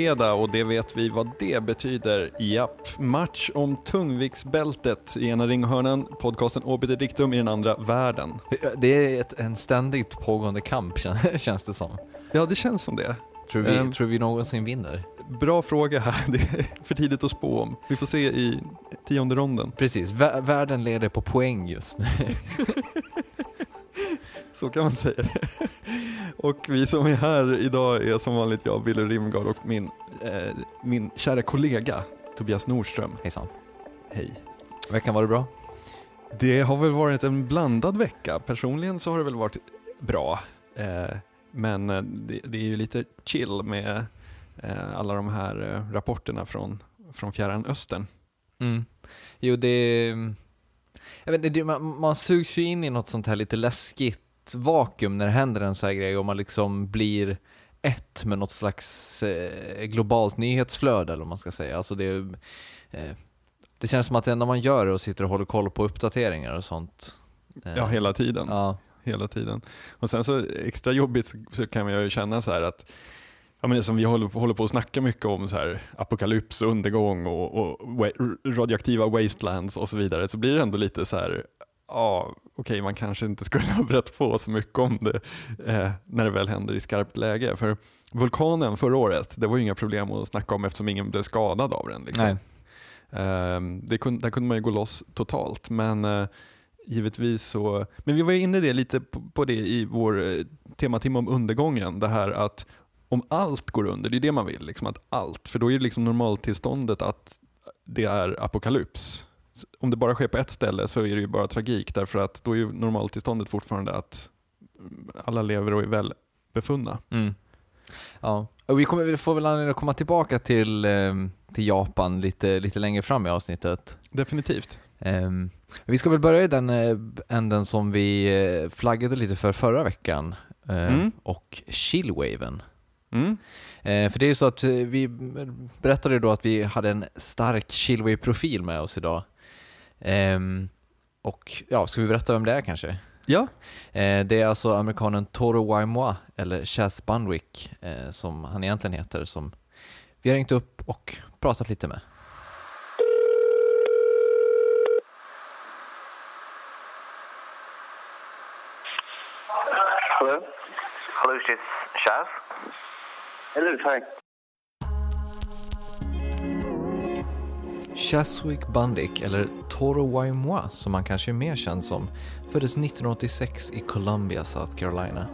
fredag och det vet vi vad det betyder. Japp, match om tungviktsbältet i ena ringhörnan, podcasten Obiter Dictum i den andra, världen. Det är ett, en ständigt pågående kamp känns det som. Ja, det känns som det. Tror vi, um, tror vi någonsin vinner? Bra fråga här, det är för tidigt att spå om. Vi får se i tionde ronden. Precis, världen leder på poäng just nu. Så kan man säga Och vi som är här idag är som vanligt jag, Billy Rimgard och min, eh, min kära kollega Tobias Nordström. Hejsan. Hej. Veckan var det bra? Det har väl varit en blandad vecka. Personligen så har det väl varit bra. Eh, men eh, det, det, är ju lite chill med eh, alla de här eh, rapporterna från, från Fjärran Östern. Mm. Jo, det... Jag vet, det man, man sugs ju in i något sånt här lite läskigt vakuum när det händer en sån här grej och man liksom blir ett med något slags eh, globalt nyhetsflöde eller vad man ska säga. Alltså det, eh, det känns som att det enda man gör är att sitta och hålla koll på uppdateringar och sånt. Eh, ja, hela tiden. Ja. Hela tiden. Och sen så extra jobbigt så, kan man ju känna så här att Ja, men som vi håller, håller på att snacka mycket om så här, apokalyps, undergång och, och radioaktiva wastelands och så vidare, så blir det ändå lite så här, ja, okay, man kanske inte skulle ha berättat på så mycket om det eh, när det väl händer i skarpt läge. För vulkanen förra året, det var ju inga problem att snacka om eftersom ingen blev skadad av den. Liksom. Eh, det kunde, där kunde man ju gå loss totalt, men eh, givetvis så, men vi var inne det lite på, på det i vår eh, tematimme om undergången, det här att om allt går under, det är det man vill, liksom att allt, för då är det liksom normaltillståndet att det är apokalyps om det bara sker på ett ställe så är det ju bara tragik därför att då är ju normaltillståndet fortfarande att alla lever och är väl befunna. Mm. Ja, och vi, kommer, vi får väl anledning att komma tillbaka till, eh, till Japan lite, lite längre fram i avsnittet. Definitivt. Um, vi ska väl börja i den uh, änden som vi uh, flaggade lite för förra veckan mm. och chillwaven. Mm. För det är ju så att vi berättade då att vi hade en stark chillwave-profil med oss idag. Um, och ja, ska vi berätta vem det är kanske? Ja. Uh, det är alltså amerikanen Toro Waimwa, eller Chaz Bunwick, uh, som han egentligen heter, som vi har ringt upp och pratat lite med. Hello? Hello, is this Chaz? Hello, hi. Chaswick Bundick, eller Toro Waimoa, som han kanske är mer känd som, föddes 1986 i Columbia, South Carolina.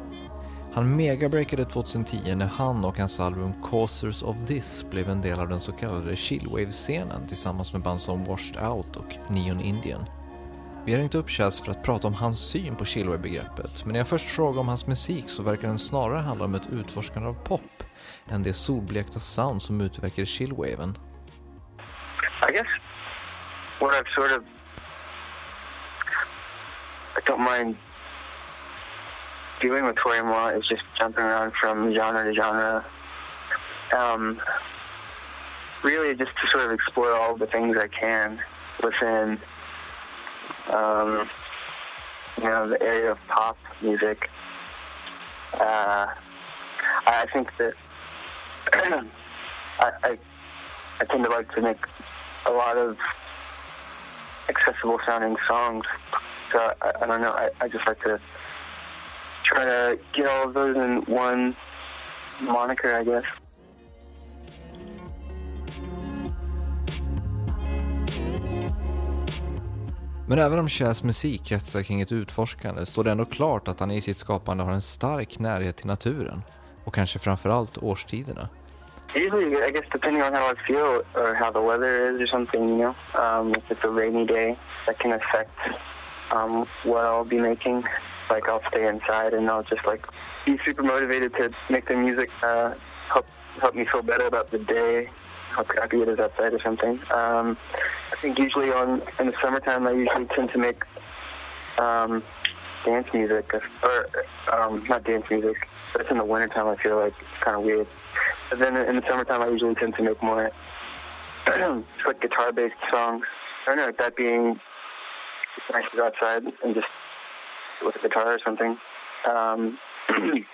Han megabreakade 2010 när han och hans album Causers of This blev en del av den så kallade chillwave-scenen tillsammans med band som Washed Out och Neon Indian. Vi har ringt upp Chas för att prata om hans syn på chillwave-begreppet, men när jag först frågar om hans musik så verkar den snarare handla om ett utforskande av pop än det solblekta sound som utverkar chillwaven. I guess what I've sort of I don't mind doing with Tori Moi is just jumping around from genre to genre. Um, really, just to sort of explore all the things I can within, um, you know, the area of pop music. Uh, I think that I, I, I tend to like to make a lot of accessible sounding songs. So I, I don't know. I, I just like to try to get all of those in one moniker, I guess. Men även om Chas musik kretsar kring ett utforskande står det ändå klart att han i sitt skapande har en stark närhet till naturen och kanske framförallt årstiderna. Usually, I guess depending on how I feel or how the weather is or something, you know, um, if it's a rainy day, that can affect um, what I'll be making. Like I'll stay inside and I'll just like be super motivated to make the music uh, help help me feel better about the day, how crappy it is outside or something. Um, I think usually on in the summertime I usually tend to make um, dance music or um, not dance music, but it's in the wintertime I feel like it's kind of weird. But then in the summertime, I usually tend to make more like guitar-based songs. I don't know, that being nice to go outside and just with a guitar or something. Um,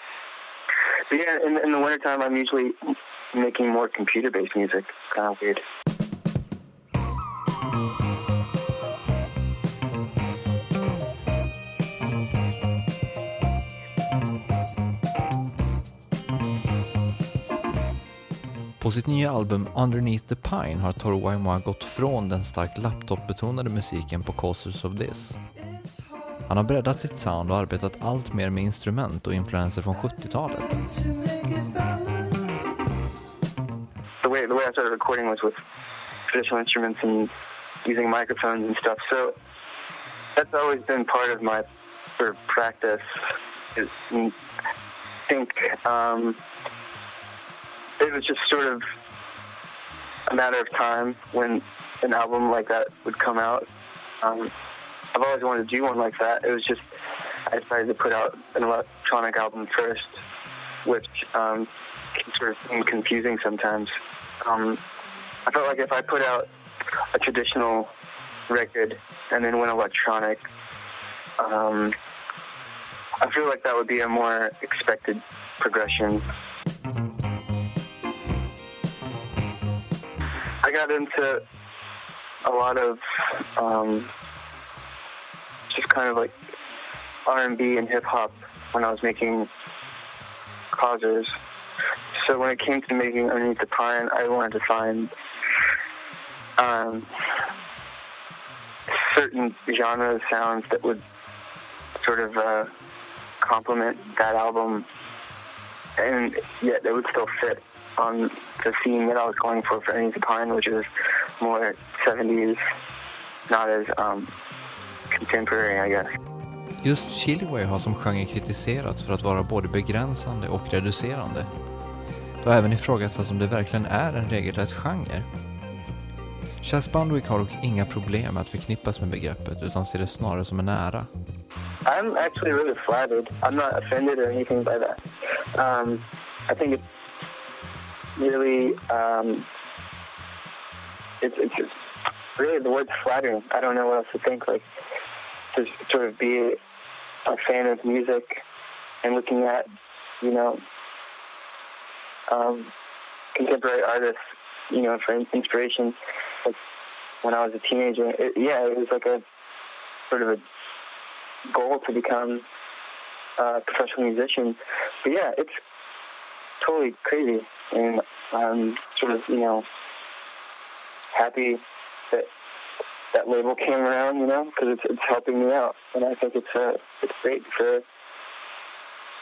But yeah, in, in the wintertime, I'm usually making more computer-based music. Kind of weird. På sitt nya album Underneath the Pine har Toro Waimoa gått från den starkt laptopbetonade musiken på Causers of This. Han har breddat sitt sound och arbetat allt mer med instrument och influenser från 70-talet. The way the way I started recording was with traditional instruments and using microphones and stuff. So that's always been part of my sort of practice. I think um, it was just sort of a matter of time when an album like that would come out. Um, I've always wanted to do one like that. It was just I decided to put out an electronic album first, which um, can sort of seem confusing sometimes. Um, I felt like if I put out a traditional record and then went electronic, um, I feel like that would be a more expected progression. I got into a lot of um, just kind of like R&B and hip hop when I was making causes. So when it came to making Underneath the Pine, I wanted to find um, certain genre sounds that would sort of uh, complement that album, and yet they would still fit on the theme that I was going for for the Pine, which is more 70s, not as um, contemporary, I guess. Just Chilway har som genre kritiserats för att vara både begränsande och reducerande. Det har även ifrågasatts om det verkligen är en regelrätt genre. Chas Bundwick har dock inga problem att förknippas med begreppet utan ser det snarare som en ära. I'm actually really flattered. I'm not offended or anything by that. Um, I think it's really, um, it's, it's really the word's flattering. I don't know what else to think. Like to sort of be a fan of music and looking at, you know, um, contemporary artists, you know, for inspiration. Like when I was a teenager, it, yeah, it was like a sort of a goal to become a professional musician. But yeah, it's totally crazy, and I'm sort of, you know, happy that that label came around, you know, because it's, it's helping me out, and I think it's uh, it's great for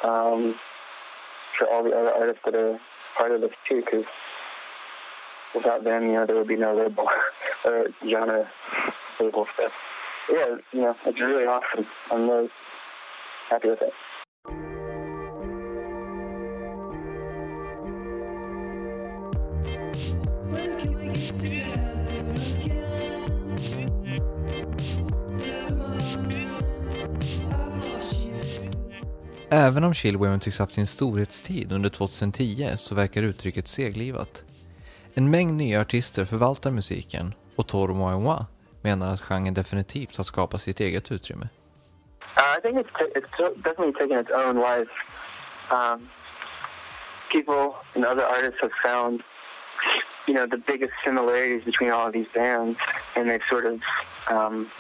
um, for all the other artists that are part of this too, because without them, you know, there would be no label or genre label stuff. Yeah, you know, it's really awesome. I'm really happy with it. Även om Chillwaven tycks haft sin storhetstid under 2010 så verkar uttrycket seglivat. En mängd nya artister förvaltar musiken och Toro Moiwa menar att genren definitivt har skapat sitt eget utrymme. Uh, I think it's, t- it's t- definitely taken its own life. Um, people and other artists have found, you know, the biggest similarities between all of these bands, and they've sort of um,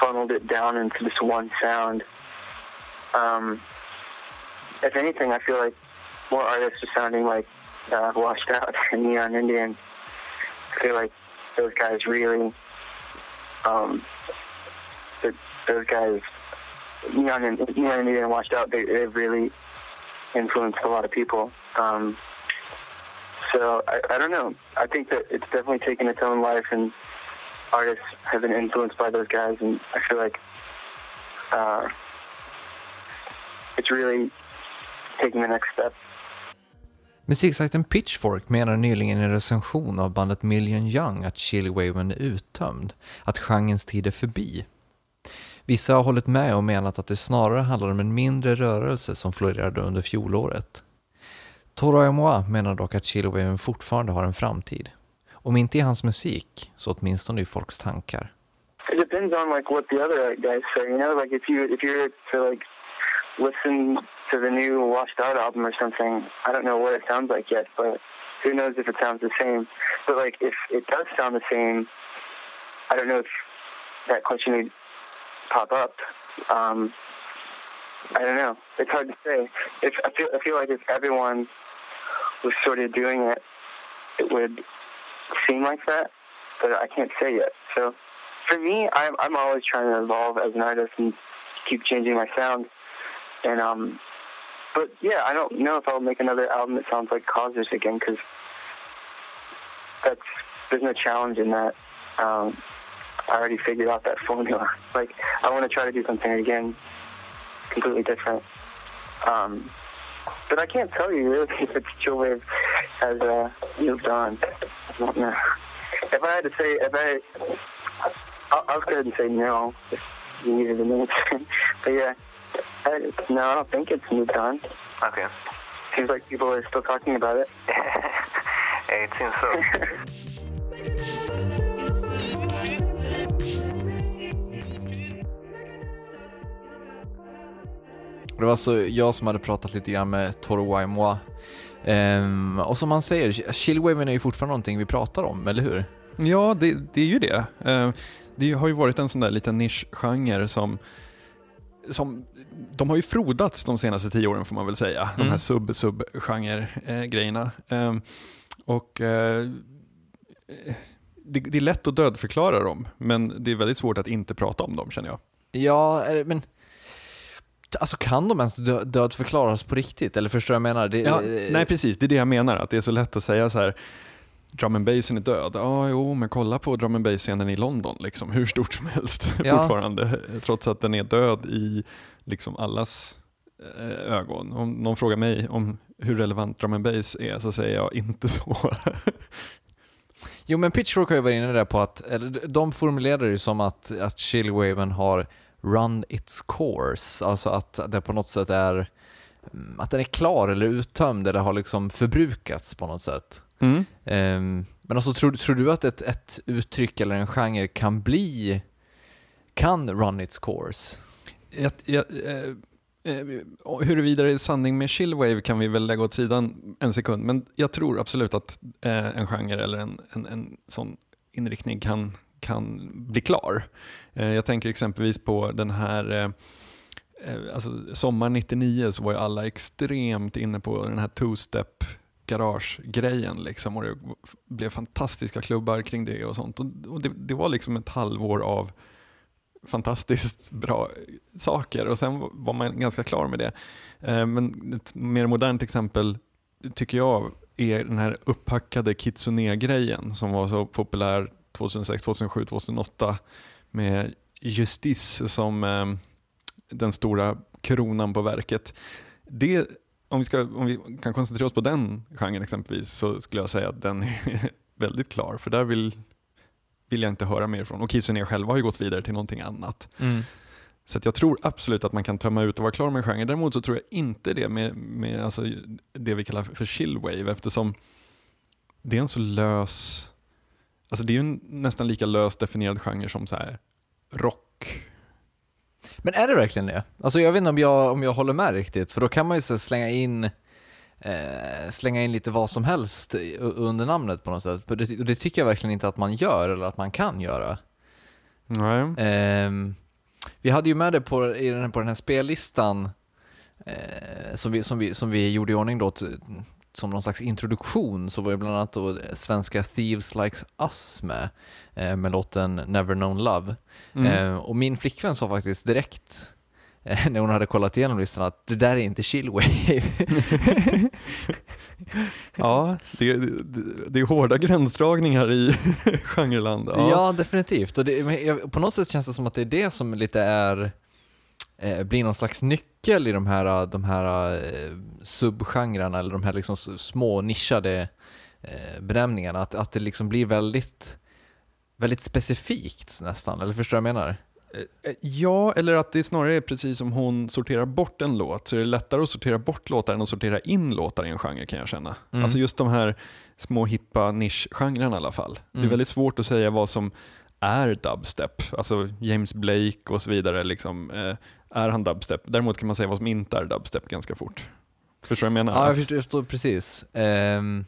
funneled it down into this one sound. Um, if anything, I feel like more artists are sounding like uh, Washed Out and Neon Indian. I feel like those guys really, um, th- those guys Neon and Neon and Indian Washed Out, they, they've really influenced a lot of people. Um, so I, I don't know. I think that it's definitely taken its own life, and artists have been influenced by those guys, and I feel like uh, it's really taking the next step. Musiksajten Pitchfork menar nyligen i en recension av bandet Million Young att Chillwaven är uttömd, att genrens tid är förbi. Vissa har hållit med och menat att det snarare handlar om en mindre rörelse som florerade under fjolåret. Toro Amoa menar dock att Chillwaven fortfarande har en framtid. Om inte i hans musik, så åtminstone i folks tankar. It depends on like what the other guys say. You know, like if you if you're to like listen to the new Washed Out album or something. I don't know what it sounds like yet, but who knows if it sounds the same. But like, if it does sound the same, I don't know if that question would pop up. Um, I don't know. It's hard to say. If I feel, I feel like if everyone was sort of doing it, it would seem like that, but I can't say yet. So for me, I'm I'm always trying to evolve as an artist and keep changing my sound. And um, but yeah, I don't know if I'll make another album that sounds like Causers again because that's there's no challenge in that. Um, I already figured out that formula. Like I want to try to do something again, completely different. Um, but I can't tell you really if it's Chillwave has uh, moved on. I don't know. If I had to say, if I, I'll, I'll go ahead and say no. If you needed an answer. but yeah, I, no, I don't think it's moved on. Okay. Seems like people are still talking about it. it seems so. Det var alltså jag som hade pratat lite grann med Toro Waimwa. Ehm, och som han säger, chillwaven är ju fortfarande någonting vi pratar om, eller hur? Ja, det, det är ju det. Eh, Det har ju varit en sån där liten nischgenre som, som de har ju frodats de senaste tio åren får man väl säga. De Mm. här sub-sub-genre-grejerna. Och eh, det, det är lätt att dödförklara dem, men det är väldigt svårt att inte prata om dem känner jag. Ja, eh, men alltså kan de ens dö- dödförklaras på riktigt? Eller förstår du vad jag menar? Det, Ja, nej precis, det är det jag menar. Att det är så lätt att säga så här. Drum and bassen är död. Ja, jo, men kolla på drum and bass-scenen i London, liksom, hur stort som helst Ja. fortfarande. Trots att den är död i liksom allas eh, ögon. Om någon frågar mig om hur relevant drum and bass är så säger jag inte så. Jo men Pitchfork har ju varit inne där på att, eller de formulerar det som att, att chillwaven har run its course, alltså att det på något sätt är att den är klar eller uttömd eller har liksom förbrukats på något sätt. Mm. Ehm, men alltså tror, tror du att ett, ett uttryck eller en genre kan bli, kan run its course? Jag, jag, eh, eh, huruvida det är sanning med chillwave kan vi väl lägga åt sidan en sekund, men jag tror absolut att eh, en genre eller en, en, en sån inriktning kan, kan bli klar. Eh, jag tänker exempelvis på den här eh, Eh, alltså, sommar 99 så var ju alla extremt inne på den här two-step garage-grejen liksom och det blev fantastiska klubbar kring det och sånt. Och, och det, det var liksom ett halvår av fantastiskt bra saker och sen var man ganska klar med det. Eh, Men ett mer modernt exempel tycker jag är den här upphackade Kitsune-grejen som var så populär 2006, 2007, 2008 med Justice som eh, den stora kronan på verket. Det, om, vi ska, om vi kan koncentrera oss på den genren exempelvis så skulle jag säga att den är väldigt klar för där vill, vill jag inte höra mer från. Och Kitsune själva har ju gått vidare till någonting annat. Så att jag tror absolut att man kan tömma ut och vara klar med en genre. Däremot så tror jag inte det med, med alltså det vi kallar för chillwave eftersom det är en så lös, alltså det är ju en nästan lika lös definierad genre som så här rock. Men är det verkligen det? Alltså jag vet inte om jag, om jag håller med riktigt, för då kan man ju så slänga in eh, slänga in lite vad som helst under namnet på något sätt. Och det, det tycker jag verkligen inte att man gör eller att man kan göra. Nej. Ehm, vi hade ju med det på, i den, på den här spellistan eh, som, vi, som, vi, som vi gjorde i ordning då som någon slags introduktion så var ju bland annat då svenska Thieves Like Us med, eh, med låten Never Known Love. Mm. Eh, och min flickvän sa faktiskt direkt eh, när hon hade kollat igenom listan att det där är inte chillwave. Ja, det, det, det är hårda gränsdragningar i genreland. ja. Ja. definitivt. Och det, på något sätt känns det som att det är det som lite är eh, blir någon slags nyckel i de här, de här eh, subgenrerna eller de här liksom små nischade eh, benämningarna. Att, att det liksom blir väldigt, väldigt specifikt nästan. Eller förstår du vad jag menar? Eh, Ja, eller att det snarare är precis som hon sorterar bort en låt, så är det lättare att sortera bort låtar än att sortera in låtar i en genre kan jag känna. Mm. Alltså just de här små hippa nischgenrerna i alla fall. Det är Mm. väldigt svårt att säga vad som är dubstep. Alltså James Blake och så vidare, liksom, eh, är han dubstep? Däremot kan man säga vad som inte är dubstep ganska fort. Förstår du vad jag menar? Ja, jag förstår, precis. Ehm,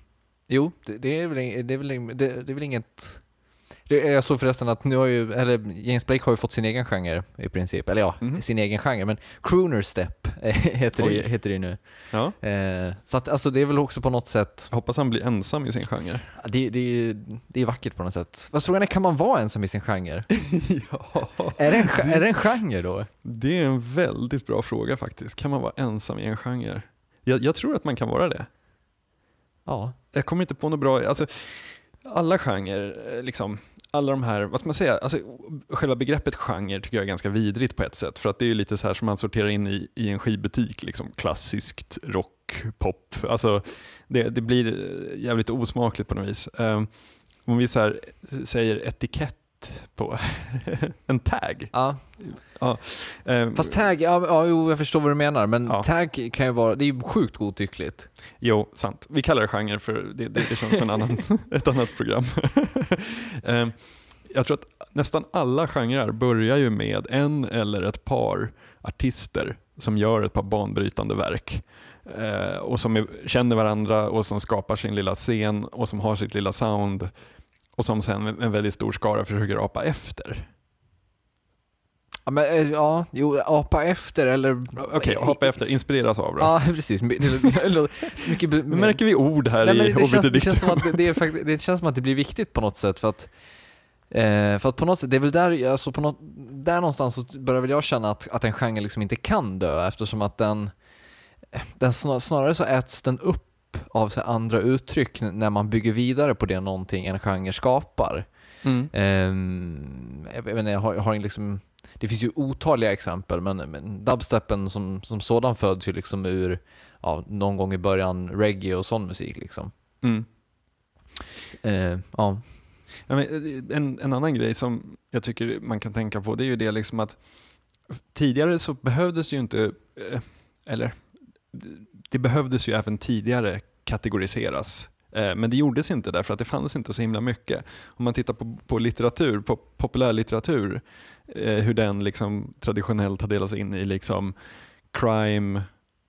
jo, det, det, är väl, det, är väl, det, det är väl inget... Det, jag såg förresten att nu har ju, eller James Blake har ju fått sin egen genre i princip, eller ja, Mhm. sin egen genre, men crooner step heter, det, heter det nu. Ja, Eh, så att alltså det är väl också på något sätt, jag hoppas han blir ensam i sin genre. det, det, det är vackert på något sätt. Vad frågan är, kan man vara ensam i sin genre? ja, Är det en, ge- är det en genre då? det är en väldigt bra fråga faktiskt. Kan man vara ensam i en genre? Jag, jag tror att man kan vara det. Ja. Jag kommer inte på något bra, alltså alla genrer, eh, liksom, alla de här, vad ska man säga, alltså, själva begreppet genre tycker jag är ganska vidrigt på ett sätt. För att det är lite så här som man sorterar in i, i en skivbutik, liksom klassiskt, rock, pop. Alltså, det, det blir jävligt osmakligt på något vis. Um, om vi så här, säger etikett på en tag. ja. ehm, Fast tag, ja, ja jo, jag förstår vad du menar, men Ja. tag kan ju vara, det är ju sjukt godtyckligt. Jo, sant. Vi kallar det genre för det, det, det känns som en annan, ett annat program. Ehm, jag tror att nästan alla genrer börjar ju med en eller ett par artister som gör ett par banbrytande verk. Eh, och som är, känner varandra och som skapar sin lilla scen och som har sitt lilla sound och som sen en väldigt stor skara försöker apa efter. Ja, men, eh, ja, jo, apa efter eller... Okej, apa efter, inspireras av då. Ja, precis. Det- det- det mycket... Nu märker vi ord här Nej, i det, känns, det, känns som att det, det, är det känns som att det blir viktigt på något sätt för att eh, för att på något sätt, det är väl där, alltså på något, där någonstans så börjar väl jag känna att, att en genre liksom inte kan dö eftersom att den, den snar, snarare så äts den upp av så andra uttryck när man bygger vidare på det någonting en genre skapar. Mm. Ehm, jag inte, jag har, jag har liksom, det finns ju otaliga exempel, men, men dubstepen som, som sådan föds ju liksom ur, ja, någon gång i början reggae och sån musik liksom. Mm. Eh, ja. Eh, en, en annan grej som jag tycker man kan tänka på det är ju det liksom att tidigare så behövdes ju inte, eh, eller det behövdes ju även tidigare kategoriseras. Eh, Men det gjordes inte därför att det fanns inte så himla mycket. Om man tittar på, på litteratur, på populärlitteratur, eh, hur den liksom traditionellt har delats in i liksom crime,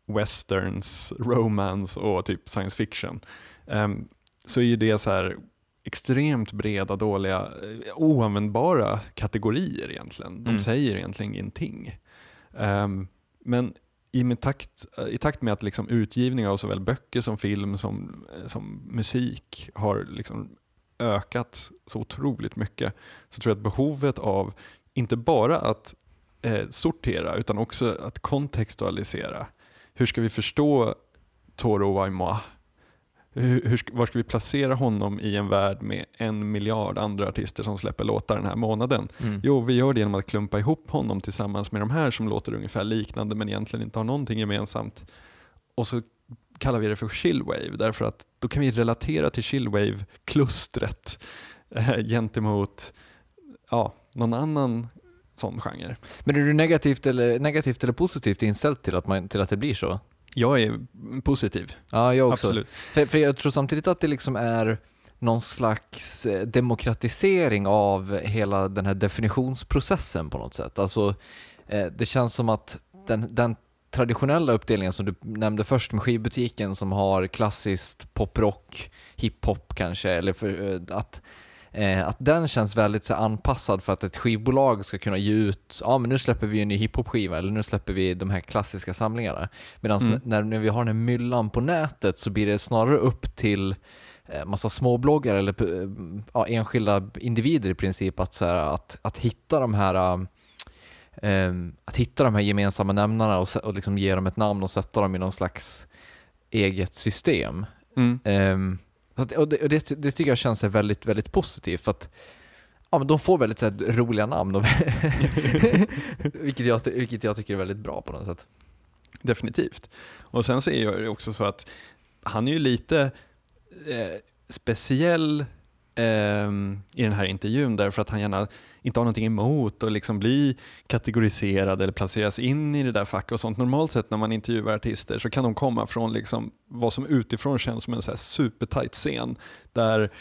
westerns, romance och typ science fiction. Ehm, så är ju det så här extremt breda, dåliga, eh, oanvändbara kategorier egentligen. De Mm. säger egentligen ingenting. Ehm, men i, takt, i takt med att liksom utgivning av såväl böcker som film som, eh, som musik har liksom ökat så otroligt mycket så tror jag att behovet av inte bara att eh, sortera utan också att kontextualisera. Hur ska vi förstå Toro Waimoa? Hur, var ska vi placera honom i en värld med en miljard andra artister som släpper låtar den här månaden? Mm. Jo, vi gör det genom att klumpa ihop honom tillsammans med de här som låter ungefär liknande men egentligen inte har någonting gemensamt. Och så kallar vi det för chillwave därför att då kan vi relatera till chillwave-klustret eh, gentemot ja, någon annan sån genre. Men är du negativt eller, negativt eller positivt inställd till att, man, till att det blir så? Jag är positiv, Ja, jag också. absolut. För, för jag tror samtidigt att det liksom är någon slags eh, demokratisering av hela den här definitionsprocessen på något sätt. Alltså, eh, det känns som att den, den traditionella uppdelningen som du nämnde först med skivbutiken som har klassiskt poprock, hiphop kanske, eller för, eh, att Eh, att den känns väldigt så anpassad för att ett skivbolag ska kunna ge ut, ja men nu släpper vi en ny hiphop-skiva eller nu släpper vi de här klassiska samlingarna. Medan Mm. när, när vi har den här myllan på nätet så blir det snarare upp till eh, massa småbloggar eller eh, ja, enskilda individer i princip att, så här, att, att hitta de här eh, att hitta de här gemensamma nämnarna och, och liksom ge dem ett namn och sätta dem i någon slags eget system. Mm. Så att, och det, och det, det tycker jag känns väldigt, väldigt positivt för att ja, men de får väldigt så här, roliga namn, vilket, jag, vilket jag tycker är väldigt bra på något sätt. Definitivt. Och sen ser jag det också så att han är ju lite eh, speciell eh, i den här intervjun därför att han gärna inte har någonting emot att liksom bli kategoriserad eller placeras in i det där facket och sånt. Normalt sett när man intervjuar artister så kan de komma från liksom vad som utifrån känns som en så här supertight scen där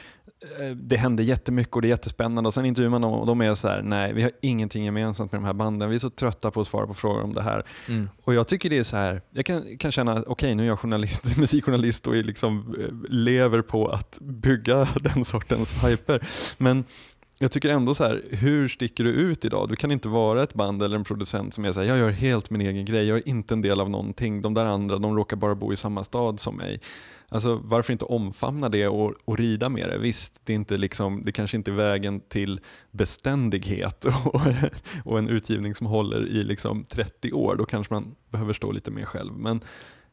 eh, det händer jättemycket och det är jättespännande och sen intervjuar man dem och de är så här, nej vi har ingenting gemensamt med de här banden, vi är så trötta på att svara på frågor om det här. Mm. Och jag tycker det är så här, jag kan, kan känna, okej nu är jag journalist, musikjournalist och liksom, eh, lever på att bygga den sortens hyper. Men jag tycker ändå så här, hur sticker du ut idag? Du kan inte vara ett band eller en producent som är så här, jag gör helt min egen grej, jag är inte en del av någonting. De där andra, de råkar bara bo i samma stad som mig. Alltså varför inte omfamna det och, och rida med det? Visst, det, är inte liksom, det kanske inte är vägen till beständighet och, och en utgivning som håller i liksom 30 år. Då kanske man behöver stå lite mer själv. Men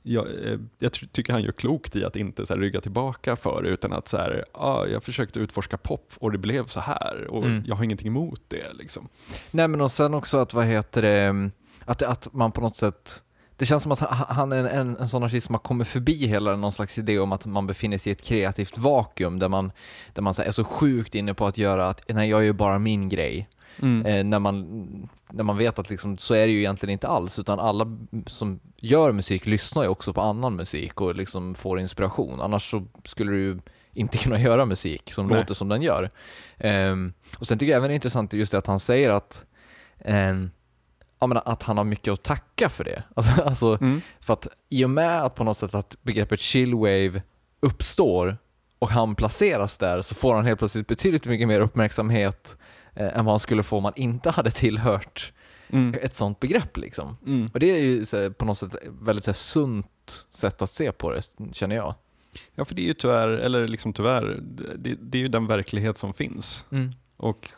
jag, eh, jag ty- tycker han gör klokt i att inte så här rygga tillbaka för det, utan att så här, ah, jag försökte utforska pop och det blev så här och Mm. jag har ingenting emot det. Liksom. Nej men och sen också att, vad heter det, att, att man på något sätt det känns som att ha- han är en, en, en sån artist som har kommit förbi hela någon slags idé om att man befinner sig i ett kreativt vakuum där man, där man så är så sjukt inne på att göra att, nej jag gör bara min grej. Eh, när, man, när man vet att liksom, så är det ju egentligen inte alls, utan alla som gör musik lyssnar ju också på annan musik och liksom får inspiration. Annars så skulle du ju inte kunna göra musik som Nej. låter som den gör. Ehm, och sen tycker jag även det är intressant just det att han säger att, jag menar, att han har mycket att tacka för det. Alltså, alltså, Mm. för att i och med att på något sätt att begreppet chillwave uppstår och han placeras där så får han helt plötsligt betydligt mycket mer uppmärksamhet eh, än vad han skulle få om han inte hade tillhört Mm. ett sånt begrepp liksom. Mm. Och det är ju här, på något sätt väldigt så här, sunt sätt att se på det, känner jag. Ja, för det är ju tyvärr, eller liksom tyvärr, det, det är ju den verklighet som finns. Och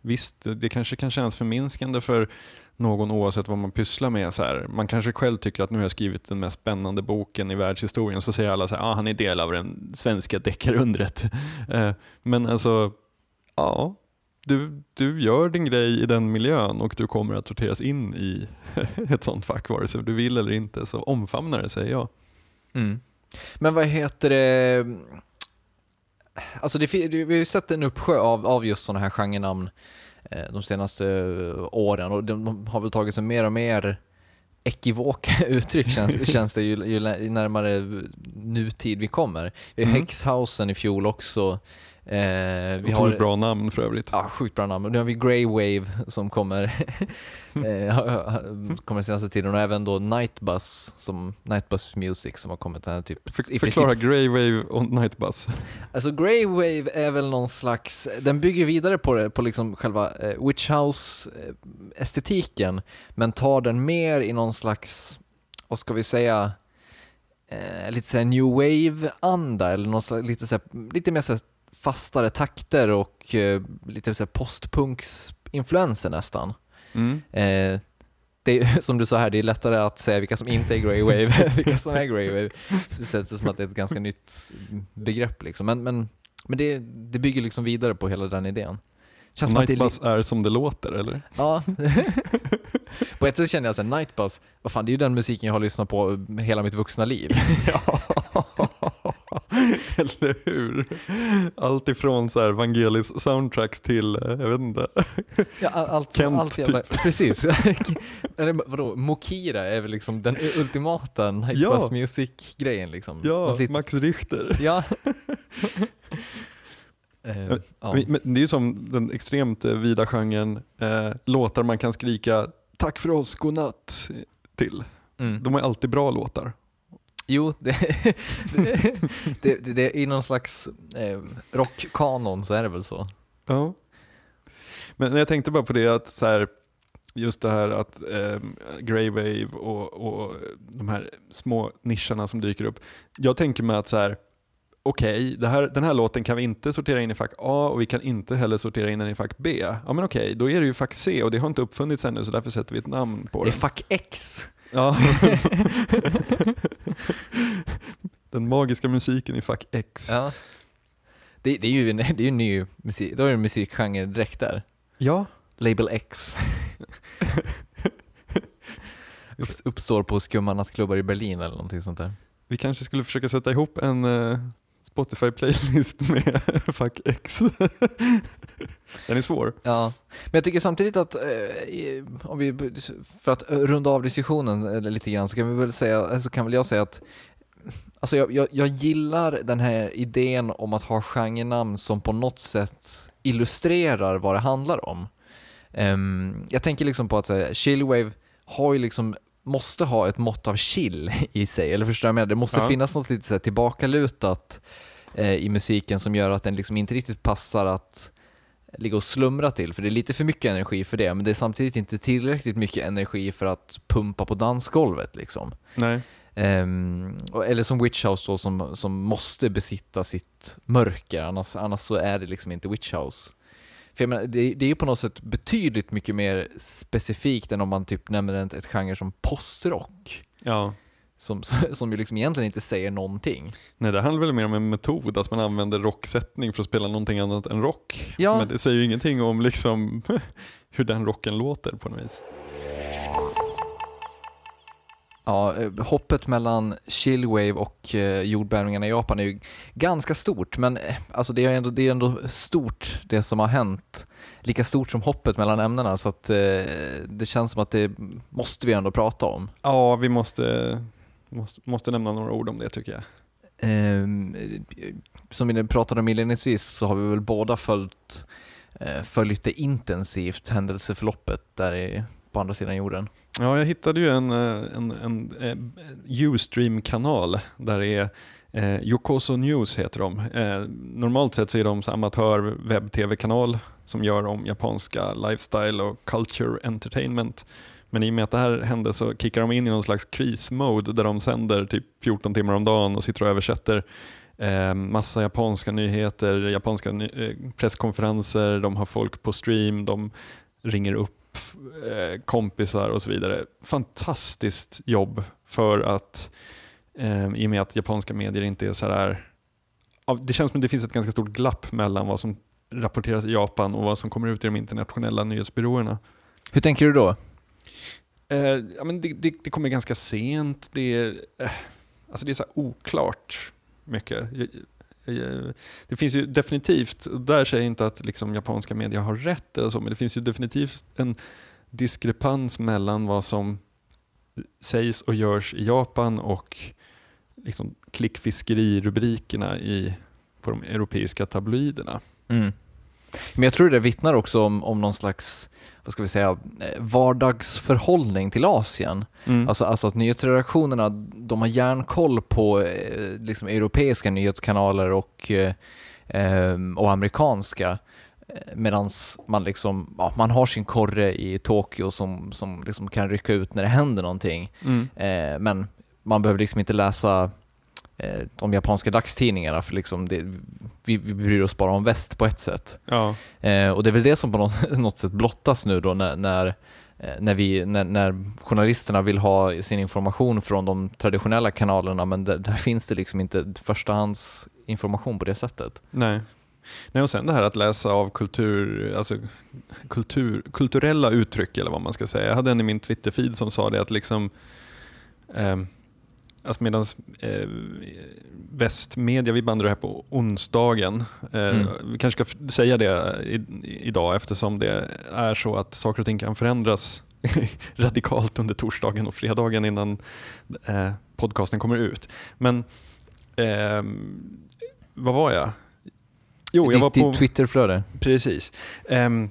visst, det kanske kan kännas förminskande för någon oavsett vad man pysslar med. Så här. Man kanske själv tycker att nu har jag skrivit den mest spännande boken i världshistorien, så säger alla här, ah, han är del av den svenska deckarundret. Eh, Men alltså, ja, du, du gör din grej i den miljön och du kommer att sorteras in i ett sånt fack, vare sig du vill eller inte. Så omfamna det, säger jag. Mm. Men vad heter det? Alltså det, vi har ju sett en uppsjö av, av just sådana här genrenamn eh, de senaste eh, åren och de, har väl tagit sig mer och mer ekivoka uttryck känns, känns det ju, ju närmare nutid vi kommer. Vi har Mm. Hexhausen i fjol också. Eh, vi har, bra namn för övrigt. Ja, sjukt bra namn. Nu har vi Grey Wave som kommer, eh, kommer senaste tiden och även då Nightbus, som, Nightbus Music som har kommit den här typ För, förklara princip- Grey Wave och Nightbus. Alltså Grey Wave är väl någon slags, den bygger vidare på, det, på liksom själva eh, Witch House-estetiken, men tar den mer i någon slags, vad ska vi säga, eh, lite såhär new wave-anda, eller någon slags, lite, såhär, lite mer såhär fastare takter och eh, lite såhär postpunks-influenser nästan. Mm. Eh, det är, som du sa här, det är lättare att säga vilka som inte är Grey Wave, vilka som är Grey Wave. Speciellt som att det är ett ganska nytt begrepp liksom. Men, men, men det, det bygger liksom vidare på hela den idén. Känns det är Nightbus är som det låter, eller? Ja. på ett sätt känner jag såhär, Nightbus, vad fan det är ju den musiken jag har lyssnat på hela mitt vuxna liv. Ja, eller hur? Allt ifrån så här Vangelis soundtracks till, eh, jag vet inte. Ja, all- allt, Kent, allt jävla, Precis. Eller vadå, Mokira är väl liksom den ultimata Nightbus Ja. music-grejen liksom. Ja, litet- Max Richter. Ja. Eh, ja. Men men det är ju som den extremt eh, vida genren eh, låtar man kan skrika tack för oss, godnatt till. Mm. De är alltid bra låtar. Jo, det, det, det, det, det, i någon slags eh, rockkanon så är det väl så. Ja. Men jag tänkte bara på det att så här, just det här att eh, Grey Wave och, och de här små nischerna som dyker upp. Jag tänker mig att så här, okej, det här, den här låten kan vi inte sortera in i fack A och vi kan inte heller sortera in den i fack B. Ja men okej, då är det ju fack C och det har inte uppfunnits ännu så därför sätter vi ett namn på Det är den. fuck X. Ja. den magiska musiken i fack X. Ja. Det, det är ju en, det är ju en ny musik, då är det en musikgenre direkt där. Ja. Label X. Upp, uppstår på skumma nattklubbar i Berlin eller någonting sånt där. Vi kanske skulle försöka sätta ihop en eh, Spotify-playlist med Fuck X. Den är svår. Ja, men jag tycker samtidigt att, eh, om vi, för att eh, runda av diskussionen eh, lite grann, så kan vi väl säga, eh, så kan väl jag säga att alltså jag, jag, jag gillar den här idén om att ha genrenamn som på något sätt illustrerar vad det handlar om. Um, jag tänker liksom på att så här, chillwave har ju liksom måste ha ett mått av chill i sig, eller förstår jag menar? Det måste Ja. finnas något lite så här tillbakalutat eh, i musiken som gör att den liksom inte riktigt passar att ligga och slumra till, för det är lite för mycket energi för det, men det är samtidigt inte tillräckligt mycket energi för att pumpa på dansgolvet liksom. Nej. Och- eller som Witch House då, som, som måste besitta sitt mörker, annars, annars så är det liksom inte Witch House. För menar, det, det är ju på något sätt betydligt mycket mer specifikt än om man typ nämner ett, ett genre som postrock, Ja. som, som ju liksom egentligen inte säger någonting. Nej, det handlar väl mer om en metod, att man använder rocksättning för att spela någonting annat än rock. Ja. Men det säger ju ingenting om liksom hur den rocken låter på något vis. Ja, eh, hoppet mellan chillwave och eh, jordbävningarna i Japan är ju ganska stort, men eh, alltså det är ändå, det är ändå stort det som har hänt. Lika stort som hoppet mellan ämnena, så att det känns som att det måste vi ändå prata om. Ja, vi måste, måste, måste nämna några ord om det tycker jag. Eh, som vi pratade om inledningsvis så har vi väl båda följt, följt det intensivt, händelseförloppet där i, på andra sidan jorden. Ja, jag hittade ju en, eh, en, en, en Ustream-kanal där det är eh, Yokoso News heter de. Eh, normalt sett så är de amatör webb-tv-kanal som gör om japanska lifestyle och culture entertainment. Men i och med att det här hände så kickar de in i någon slags krismode där de sänder typ 14 timmar om dagen och sitter och översätter eh, massa japanska nyheter, japanska ny- eh, presskonferenser, de har folk på stream, de ringer upp eh, kompisar och så vidare. Fantastiskt jobb för att eh, i och med att japanska medier inte är så här det känns som att det finns ett ganska stort glapp mellan vad som rapporteras i Japan och vad som kommer ut i de internationella nyhetsbyråerna. Hur tänker du då? Eh, ja, men det, det, det kommer ganska sent. Det är, eh, alltså det är så oklart mycket. Eh, det finns ju definitivt, där säger jag inte att liksom japanska media har rätt eller så, men det finns ju definitivt en diskrepans mellan vad som sägs och görs i Japan och liksom klickfiskerirubrikerna i, på de europeiska tabloiderna. Mm. Men jag tror det vittnar också om, om någon slags, vad ska vi säga, eh, vardagsförhållning till Asien. Mm. Alltså, alltså att nyhetsredaktionerna, de har järnkoll på eh, liksom europeiska nyhetskanaler och, eh, och amerikanska. Medan man, liksom, ja, man har sin korre i Tokyo som, som liksom kan rycka ut när det händer någonting. Mm. Men man behöver liksom inte läsa eh, de japanska dagstidningarna för liksom det, vi, vi bryr oss bara om väst på ett sätt. Ja. Eh, och det är väl det som på något, något sätt blottas nu då när, när, eh, när, vi, när, när journalisterna vill ha sin information från de traditionella kanalerna men där, där finns det liksom inte förstahandsinformation på det sättet. Nej. Nej, och sen det här att läsa av kultur, alltså kultur, kulturella uttryck eller vad man ska säga. Jag hade en i min Twitter-feed som sa det att liksom eh, alltså medan eh, västmedia, vi bandar det här på onsdagen. Eh, Mm. Vi kanske ska säga det i, idag eftersom det är så att saker och ting kan förändras radikalt under torsdagen och fredagen innan eh, podcasten kommer ut. Men ehm, vad var jag? Jo, jag var på... ditt Twitterflöde. Precis. Ehm,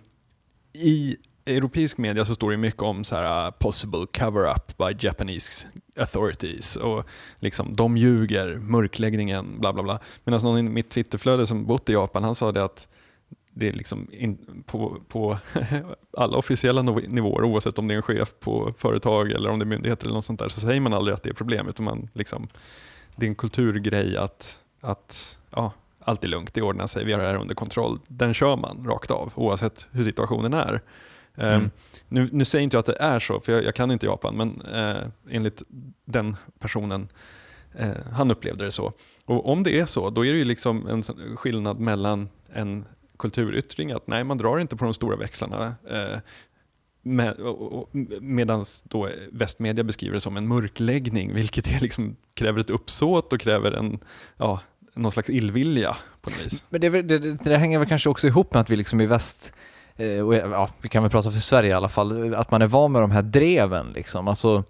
I europeisk media så står det mycket om så här, uh, possible cover-up by Japanese authorities och liksom de ljuger, mörkläggningen, bla bla bla. Medan någon i mitt Twitterflöde som bott i Japan, han sa det att det är liksom in, på, på alla officiella nivåer, oavsett om det är en chef på företag eller om det är myndigheter eller något sånt där, så säger man aldrig att det är problem, utan man liksom, det är en kulturgrej att, att ja, allt är lugnt, det ordnar sig, vi har det här under kontroll. Den kör man rakt av, oavsett hur situationen är. Ehm, Mm. nu, nu säger inte jag att det är så, för jag, jag kan inte Japan, men eh, enligt den personen, eh, han upplevde det så. Och om det är så, då är det ju liksom en skillnad mellan en kulturyttring, att nej, man drar inte på de stora växlarna, eh, med, medan då västmedia beskriver det som en mörkläggning, vilket är liksom, kräver ett uppsåt och kräver en, ja, någon slags illvilja på något vis. Men det, det, det, det hänger väl kanske också ihop med att vi liksom i väst, och ja, vi kan väl prata för Sverige i alla fall, att man är van med de här dreven liksom. Alltså,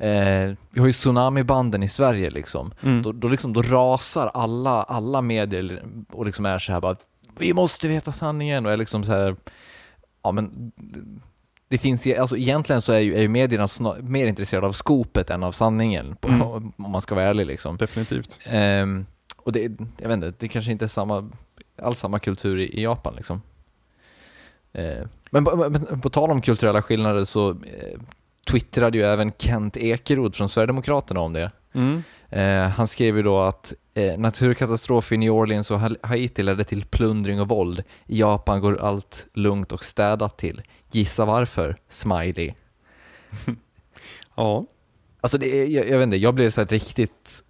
Eh, vi har ju tsunamibanden i Sverige liksom. Mm. Då, då, liksom, då rasar alla, alla medier och liksom är så här bara Vi måste veta sanningen och är liksom så här Ja men det finns ju, alltså egentligen så är ju, är ju medierna snar, mer intresserade av skopet än av sanningen, på, Mm. om man ska vara ärlig liksom. Definitivt. Ehm, och det, jag vet inte, det kanske inte är samma, alls samma kultur i, i Japan liksom. Eh, men, på- men på tal om kulturella skillnader så eh, twittrade ju även Kent Ekeroth från Sverigedemokraterna om det. Mm. Eh, han skrev ju då att eh, naturkatastrof i New Orleans och Ha- Haiti ledde till plundring och våld. I Japan går allt lugnt och städat till. Gissa varför? Smiley. Ja. Alltså det, jag, jag vet inte, jag blev så riktigt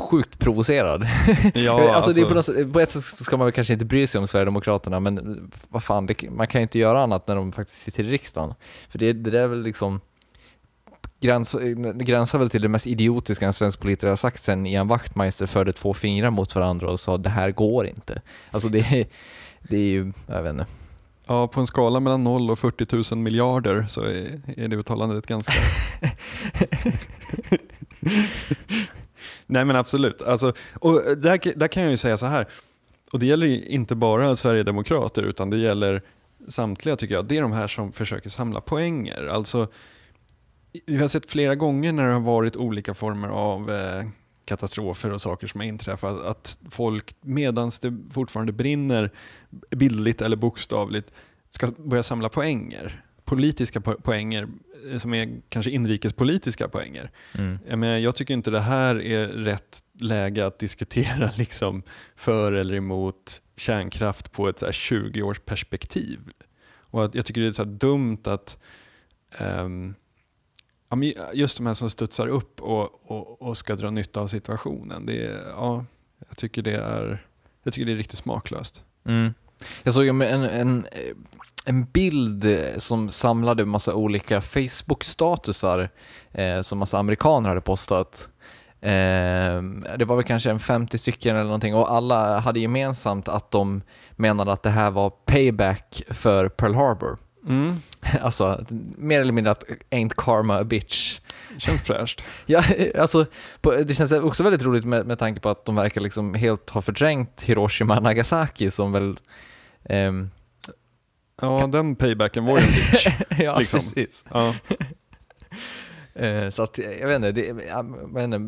sjukt provocerad. Ja, alltså, det är alltså- på, något, sätt- på ett sätt ska man väl kanske inte bry sig om Sverigedemokraterna, men vad fan, det, man kan ju inte göra annat när de faktiskt sitter i riksdagen. För det, det där är väl liksom gräns, gränsar väl till det mest idiotiska en svensk politiker har sagt sen Ian Wachtmeister förde två fingrar mot varandra och sa det här går inte. Alltså det är, det är ju, jag vet inte. Ja, på en skala mellan 0 och 40 000 miljarder så är, är det uttalandet ganska... Nej men absolut. Alltså, och där, där kan jag ju säga så här, och det gäller ju inte bara Sverigedemokrater utan det gäller samtliga tycker jag. Det är de här som försöker samla poänger. Alltså, vi har sett flera gånger när det har varit olika former av eh, katastrofer och saker som har inträffat, att folk medan det fortfarande brinner, bildligt eller bokstavligt, ska börja samla poänger. Politiska po- poänger eh, som är kanske inrikespolitiska poänger. Mm. Jag, menar, jag tycker inte det här är rätt läge att diskutera liksom för eller emot kärnkraft på ett så här 20-års perspektiv. Och att jag tycker det är så dumt att men just de här som studsar upp och, och, och ska dra nytta av situationen. Det är, ja, jag, tycker det är, jag tycker det är riktigt smaklöst. Mm. Jag såg en, en, en, bild eh, som samlade massa olika Facebook-statusar eh, som massa amerikaner hade postat. Eh, det var väl kanske en 50 stycken eller någonting och alla hade gemensamt att de menade att det här var payback för Pearl Harbor. Mm. Alltså, mer eller mindre att ain't karma a bitch. Känns fräscht. Ja, alltså, på, det känns också väldigt roligt med, med tanke på att de verkar liksom helt ha förträngt Hiroshima och Nagasaki som väl... ehm, Ja, den paybacken var ju en bitch. ja, Liksom. precis. Ja. Eh, så att, jag vet inte, det, jag, vet inte,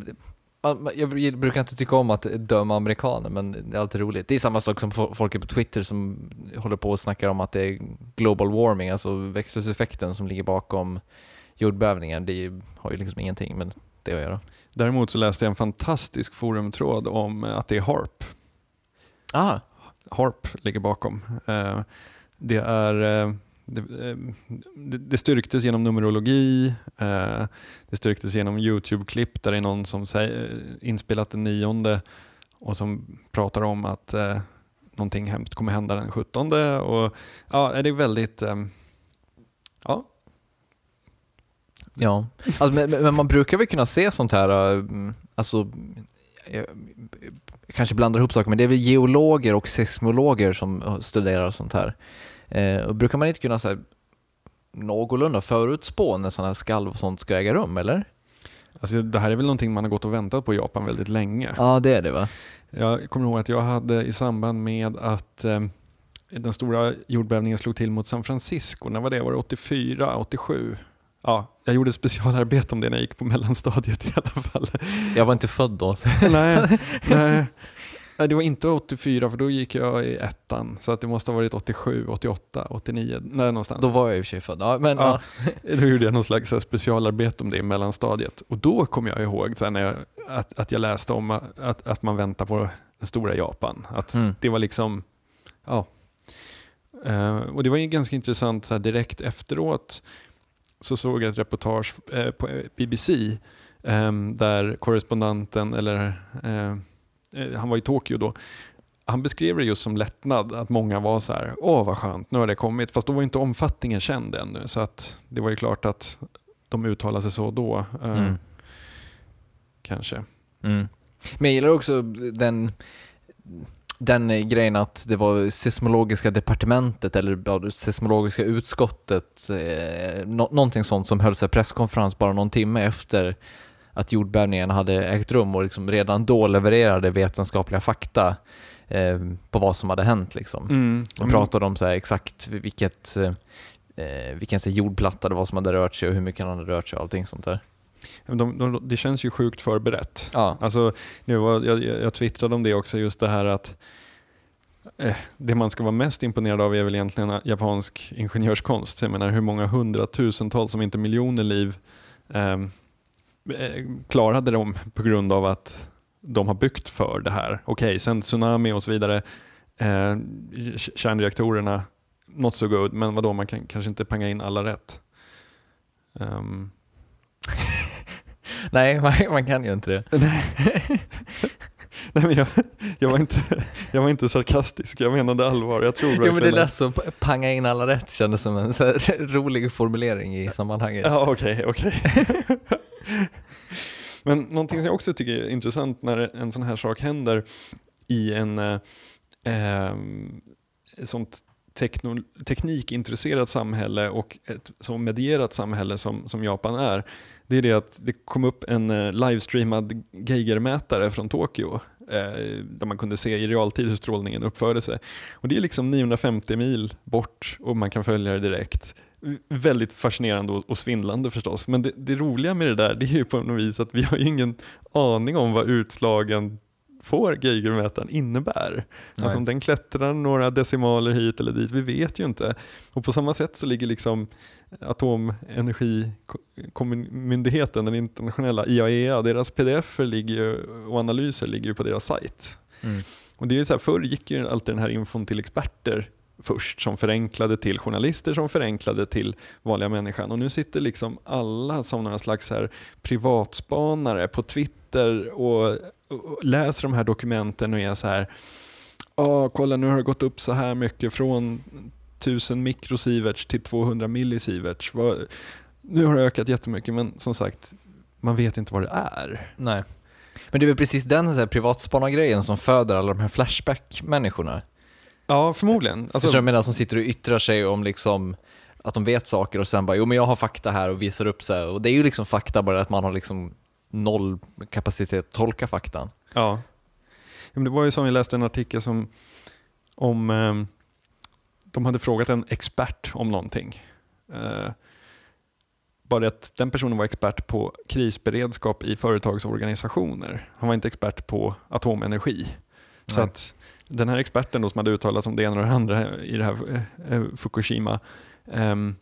man- man- jag brukar inte tycka om att döma amerikaner, men det är alltid roligt. Det är samma sak som fo- folk på Twitter som håller på och snackar om att det är global warming, alltså växthuseffekten som ligger bakom jordbävningen. Det har ju liksom ingenting med det att göra. Däremot så läste jag en fantastisk forumtråd om att det är HARP. Ah, HARP ligger bakom. Det, är, eh, det, eh, det det styrktes genom numerologi, eh, det styrktes genom YouTube-klipp där det är någon som säger, eh, inspelat den nionde och som pratar om att eh, någonting hemskt kommer hända den 17. Och, ja, det är väldigt... eh, Ja, Ja, alltså, men, men man brukar väl kunna se sånt här, eh, alltså, kanske blandar ihop saker, men det är väl geologer och seismologer som studerar sånt här. Eh, och brukar man inte kunna så här, någorlunda förutspå när sådana här skalv och sånt ska äga rum, eller? alltså det här är väl någonting man har gått och väntat på i Japan väldigt länge. Ja, det är det va? Jag kommer ihåg att jag hade i samband med att eh, den stora jordbävningen slog till mot San Francisco, när var det? Var det 84, 87? Ja, jag gjorde specialarbete om det när jag gick på mellanstadiet i alla fall. Jag var inte född då. nej, nej. Nej, det var inte 84 för då gick jag i ettan. Så att det måste ha varit 87, 88, 89, nej någonstans. Då var jag i och för sig född. Ja, men, Ja. ja. Då gjorde jag någon slags här specialarbete om det i mellanstadiet. Och då kom jag ihåg så när jag, att, att jag läste om att, att man väntar på den stora Japan. Att Mm. det var liksom, ja. Eh, och det var ju ganska intressant så direkt efteråt så såg jag ett reportage eh, på eh, BBC ehm, där korrespondenten, eller eh, han var i Tokyo då, han beskrev det just som lättnad, att många var så här, åh vad skönt, nu har det kommit. Fast då var inte omfattningen känd ännu, så att det var ju klart att de uttalade sig så då, eh, Mm. kanske. Mm. Men jag gillar också den, den eh, grejen att det var seismologiska departementet eller ja, seismologiska utskottet, eh, nå- någonting sånt som höll sig presskonferens bara någon timme efter att jordbävningen hade ägt rum och liksom redan då levererade vetenskapliga fakta eh, på vad som hade hänt. Liksom. Mm. De pratade om så exakt vilket, eh, vilken så jordplatta det var som hade rört sig och hur mycket den hade rört sig och allting sånt där. De, de, det känns ju sjukt förberett. Ja, Alltså, nu var, jag, jag twittrade om det också, just det här att eh, det man ska vara mest imponerad av är väl egentligen japansk ingenjörskonst. Jag menar hur många hundratusentals, om inte miljoner liv ehm, eh, klarade de på grund av att de har byggt för det här. Okej, sen tsunami och så vidare, eh, kärnreaktorerna, not so good, men vadå, man kan kanske inte panga in alla rätt. Ehm, nej man, man kan ju inte det. Nej, men jag, jag, var inte, jag var inte sarkastisk, jag menade allvar. Jag tror Jo men det verkligen lät så, panga in alla rätt kändes som en rolig formulering i sammanhanget. Ja, okej, okej. Men någonting som jag också tycker är intressant när en sån här sak händer i en eh, ehm, sånt tekno, teknikintresserat samhälle och ett så medierat samhälle som, som Japan är, det är det att det kom upp en eh, livestreamad Geigermätare från Tokyo eh, där man kunde se i realtid hur strålningen uppförde sig. Och det är liksom 950 mil bort och man kan följa det direkt. Väldigt fascinerande och, och svindlande förstås, men det, det roliga med det där det är ju på något vis att vi har ju ingen aning om vad utslagen får Geigermätaren innebär. Alltså Nej. om den klättrar några decimaler hit eller dit, vi vet ju inte. Och på samma sätt så ligger liksom atomenergimyndigheten, den internationella IAEA, deras pdf ligger ju, och analyser ligger ju på deras sajt. Mm. Och det är så här, förr gick ju alltid den här infon till experter först som förenklade till journalister som förenklade till vanliga människan. Och nu sitter liksom alla som några slags här privatspanare på Twitter och läser de här dokumenten och är så här Ja, kolla nu har det gått upp så här mycket från 1000 mikrosieverts till 200 millisieverts. Nu har det ökat jättemycket men som sagt, man vet inte vad det är. Nej. Men det är väl precis den här, privatspanargrejen som föder alla de här Flashback-människorna. Ja, förmodligen. Alltså, Förstår du menar? Som sitter och yttrar sig om liksom att de vet saker och sen bara, jo men jag har fakta här och visar upp så här. Och det är ju liksom fakta bara att man har liksom noll kapacitet att tolka faktan. Ja. Men Det var ju som vi läste en artikel som om ehm, de hade frågat en expert om någonting. Eh, bara att den personen var expert på krisberedskap i företagsorganisationer. Han var inte expert på atomenergi. Så att den här experten då som hade uttalat om det ena och det andra i det här eh, Fukushima ehm,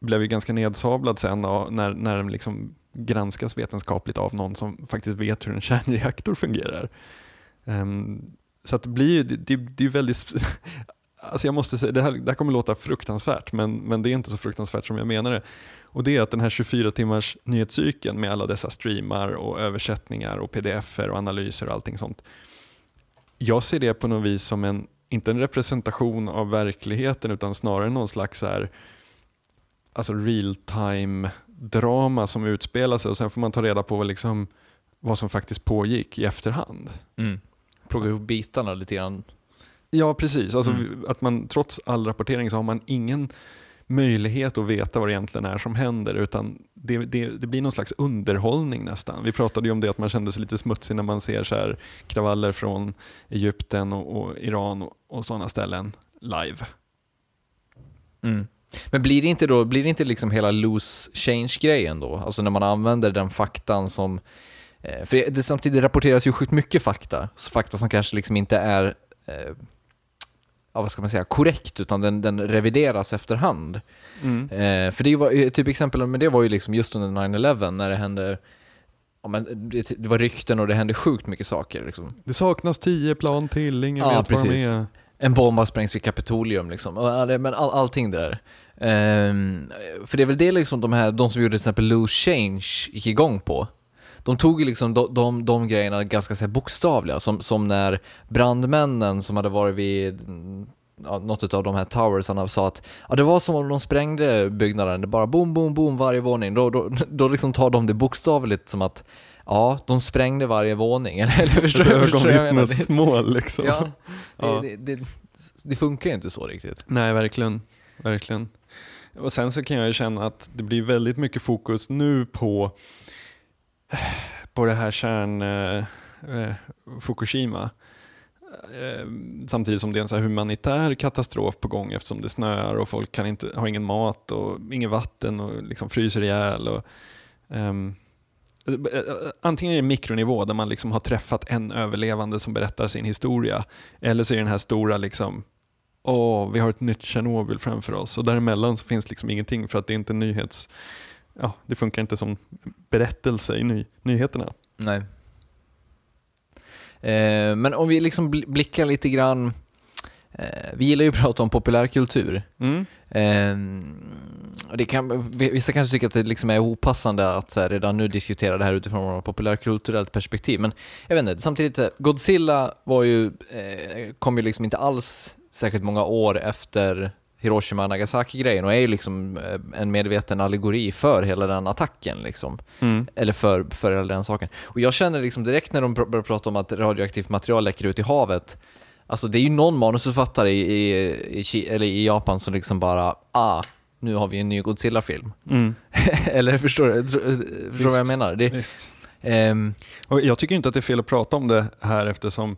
blev ju ganska nedsablad sen när, när den liksom granskas vetenskapligt av någon som faktiskt vet hur en kärnreaktor fungerar. Um, så att det blir ju, det, det, det är väldigt, alltså jag måste säga, det här, det här kommer låta fruktansvärt, men, men det är inte så fruktansvärt som jag menar det. Och det är att den här 24 timmars nyhetscykeln med alla dessa streamar och översättningar och pdf-er och analyser och allting sånt. Jag ser det på något vis som en, inte en representation av verkligheten utan snarare någon slags så här, alltså real time drama som utspelar sig och sen får man ta reda på vad, liksom, vad som faktiskt pågick i efterhand. Mm. Plocka ihop bitarna lite grann. Ja, precis. Alltså, Mm. att man, trots all rapportering så har man ingen möjlighet att veta vad det egentligen är som händer utan det, det, det blir någon slags underhållning nästan. Vi pratade ju om det att man kände sig lite smutsig när man ser så här kravaller från Egypten och, och Iran och, och sådana ställen live. Mm. Men blir det inte då, blir det inte liksom hela loose change-grejen då? Alltså när man använder den faktan som eh, för det, samtidigt rapporteras ju sjukt mycket fakta, fakta som kanske liksom inte är eh, vad ska man säga, korrekt, utan den, den revideras efterhand. Eh, för det var ju typ exempel, men det var ju liksom just under 9-11 när det hände Ja, men det, det var rykten och det hände sjukt mycket saker. Liksom. Det saknas tio plan till, ingen Ja, vet vad de precis. är. En bomb har sprängts vid Kapitolium liksom. Men all, allting det där. Um, för det är väl det liksom de här, de som gjorde till exempel Loose Change gick igång på. De tog ju liksom de, de, de grejerna ganska så här, bokstavliga, som, som när brandmännen som hade varit vid ja, något av de här towersarna sa att ja, det var som om de sprängde byggnaden, det bara boom, boom, boom varje våning. Då, då, då liksom tar de det bokstavligt som att ja, de sprängde varje våning. Eller, eller förstår du? Det- ögonvittnesmål liksom. Ja, Ja. Det, det, det, det funkar ju inte så riktigt. Nej, verkligen. verkligen. Och sen så kan jag ju känna att det blir väldigt mycket fokus nu på, på det här kärn eh, eh, Fukushima. Eh, samtidigt som det är en så humanitär katastrof på gång eftersom det snöar och folk kan inte, har ingen mat och inget vatten och liksom fryser ihjäl. Och, ehm, eh, Antingen är det mikronivå där man liksom har träffat en överlevande som berättar sin historia eller så är det den här stora liksom, åh, vi har ett nytt Tjernobyl framför oss och däremellan så finns liksom ingenting för att det är inte nyhets... Ja, det funkar inte som berättelse i ny, nyheterna. Nej. Eh, men om vi liksom blickar lite grann, vi gillar ju att prata om populärkultur. Mm. Eh, det kan, vissa kanske tycker att det liksom är opassande att så här, redan nu diskutera det här utifrån ett populärkulturellt perspektiv, men jag vet inte, samtidigt, eh, Godzilla var ju, eh, kom ju liksom inte alls särskilt många år efter Hiroshima och Nagasaki-grejen och är ju liksom eh, en medveten allegori för hela den attacken liksom. Mm. Eller för, för hela den saken. Och jag känner liksom direkt när de börjar prata om att radioaktivt material läcker ut i havet, alltså det är ju någon manusförfattare i, i, i, eller i Japan som liksom bara, ah, nu har vi en ny Godzilla-film. Mm. eller förstår du förstår vad jag menar? Det, ehm, Och jag tycker inte att det är fel att prata om det här eftersom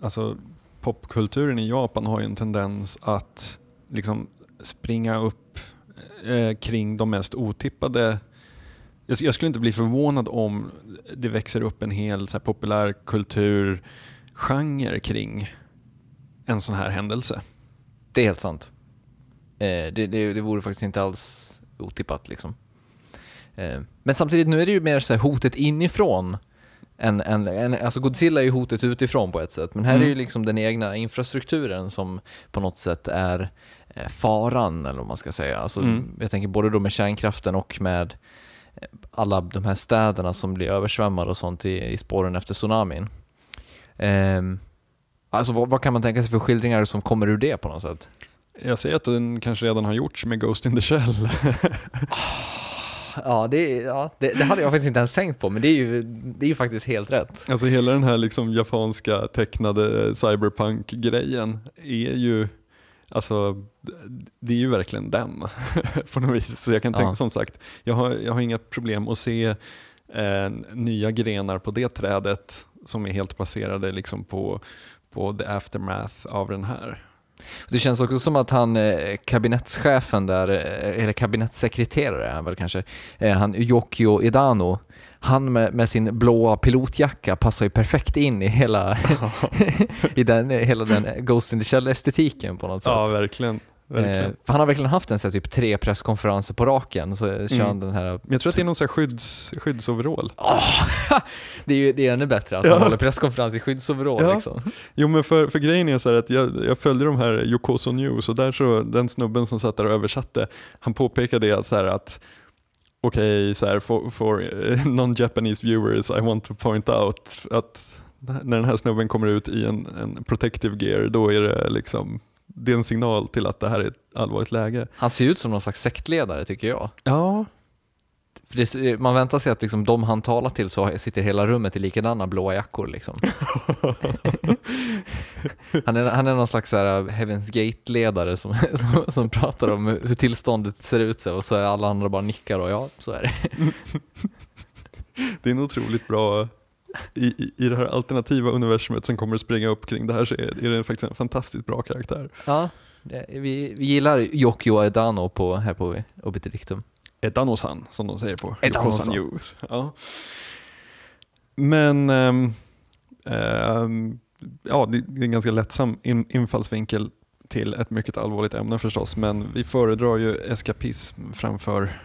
alltså, popkulturen i Japan har ju en tendens att liksom springa upp eh, kring de mest otippade jag, jag skulle inte bli förvånad om det växer upp en hel så här, populärkulturgenre kring en sån här händelse. det är helt sant. Eh, det, det, det vore faktiskt inte alls otippat liksom. Eh, men samtidigt, nu är det ju mer så här hotet inifrån. En, en, en, alltså Godzilla är ju hotet utifrån på ett sätt, men här Mm. är ju liksom den egna infrastrukturen som på något sätt är eh, faran, eller vad man ska säga. Alltså, Mm. Jag tänker både då med kärnkraften och med alla de här städerna som blir översvämmade och sånt i, i spåren efter tsunamin. Ehm, alltså vad, vad kan man tänka sig för skildringar som kommer ur det på något sätt? Jag säger att den kanske redan har gjorts med Ghost in the Shell. Ja, det, ja det, det hade jag faktiskt inte ens tänkt på, men det är ju, det är ju faktiskt helt rätt. Alltså hela den här liksom japanska tecknade cyberpunk-grejen är ju, alltså det är ju verkligen den på något vis. Så jag kan tänka, Ja. som sagt, jag har, jag har inga problem att se eh, nya grenar på det trädet som är helt baserade liksom på, på the aftermath av den här. Det känns också som att han, eh, kabinettschefen där, eh, eller kabinettssekreterare är han väl kanske, eh, han Yokio Edano, han med, med sin blåa pilotjacka passar ju perfekt in i hela, i den, hela den Ghost in the Shell-estetiken på något sätt. Ja, verkligen. Eh, för han har verkligen haft en så här, typ tre presskonferenser på raken, så kör han den här Men jag tror att det är någon sån här skydds, skyddsoverall. det är ju det är ännu bättre att han håller presskonferens i skyddsoverall Ja. liksom. Jo men för, för grejen är så här att jag, jag följde de här Yokoso News och där så, den snubben som satt där och översatte, han påpekade att så här att okej, så här for, for eh, non-Japanese viewers I want to point out att när den här snubben kommer ut i en, en protective gear då är det liksom det är en signal till att det här är ett allvarligt läge. Han ser ut som någon slags sektledare tycker jag. Ja, För det, man väntar sig att liksom de han talar till så sitter hela rummet i likadana blåa jackor liksom. han, är, han är någon slags här Heaven's Gate-ledare som, som, som pratar om hur tillståndet ser ut så, och så är alla andra bara nickar och ja, så är det. det är en otroligt bra i, i, I det här alternativa universumet som kommer att springa upp kring det här så är, är det faktiskt en fantastiskt bra karaktär. Ja, det, vi, vi gillar Yokio Edano på, här på Obiterdictum. Edano-san, som de säger på Edano-san. News. Ja. Men ehm, ehm, ja, det det är en ganska lättsam in, infallsvinkel till ett mycket allvarligt ämne förstås, men vi föredrar ju eskapism framför,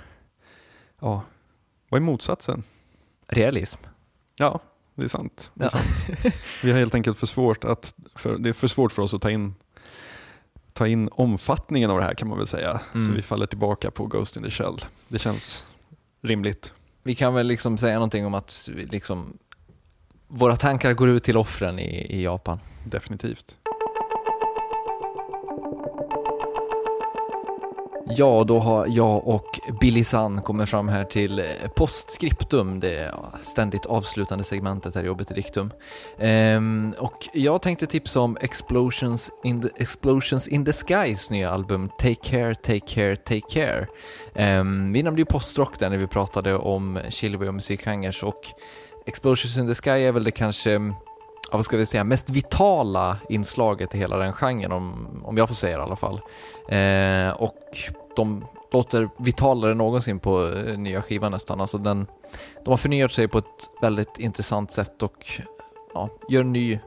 ja, vad är motsatsen? Realism. Ja, det är sant. Det är Ja. sant. Vi har helt enkelt för svårt att, för, det är för svårt för oss att ta in ta in omfattningen av det här kan man väl säga. Så Mm. vi faller tillbaka på Ghost in the Shell. Det känns rimligt. Vi kan väl liksom säga någonting om att liksom, våra tankar går ut till offren i, i Japan. Definitivt. Ja, då har jag och Billy Sun kommit fram här till eh, postscriptum, det ständigt avslutande segmentet här i Jobbet i Diktum. Ehm, och jag tänkte tipsa om Explosions in the, Explosions in the Skies nya album Take Care, Take Care, Take Care. Ehm, vi nämnde ju postrock där när vi pratade om Chilway och musikgenrer och Explosions in the Sky är väl det kanske ja, vad ska vi säga, mest vitala inslaget i hela den genren, om, om jag får säga det i alla fall. Eh, och de låter vitalare än någonsin på eh, nya skivan nästan. Alltså den, de har förnyat sig på ett väldigt intressant sätt och ja, gör en ny,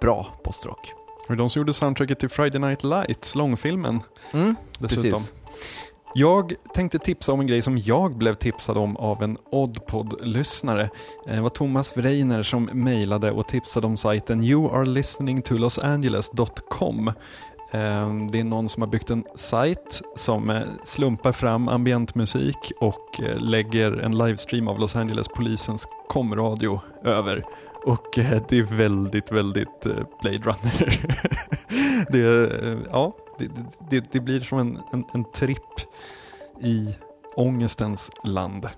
bra postrock. Och de som gjorde soundtracket till Friday Night Lights, långfilmen Mm, dessutom. precis. Jag tänkte tipsa om en grej som jag blev tipsad om av en Oddpod-lyssnare. Eh, det var Thomas Vreiner som mejlade och tipsade om sajten youarelisteningtolosangeles.com. Eh, det är någon som har byggt en sajt som eh, slumpar fram ambientmusik och lägger en livestream av Los Angeles-polisens komradio över. Och det är väldigt, väldigt Blade Runner. det, ja, det, det, det blir som en, en, en tripp i ångestens land.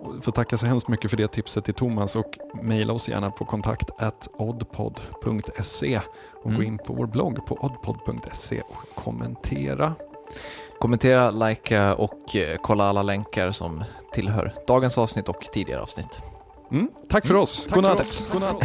Och Får tacka så hemskt mycket för det tipset till Thomas och mejla oss gärna på kontakt oddpod.se och gå Mm. in på vår blogg på oddpod.se och kommentera. Kommentera, likea och eh, kolla alla länkar som tillhör dagens avsnitt och tidigare avsnitt. Mm, tack för Mm, oss. tack för natt. oss. God natt.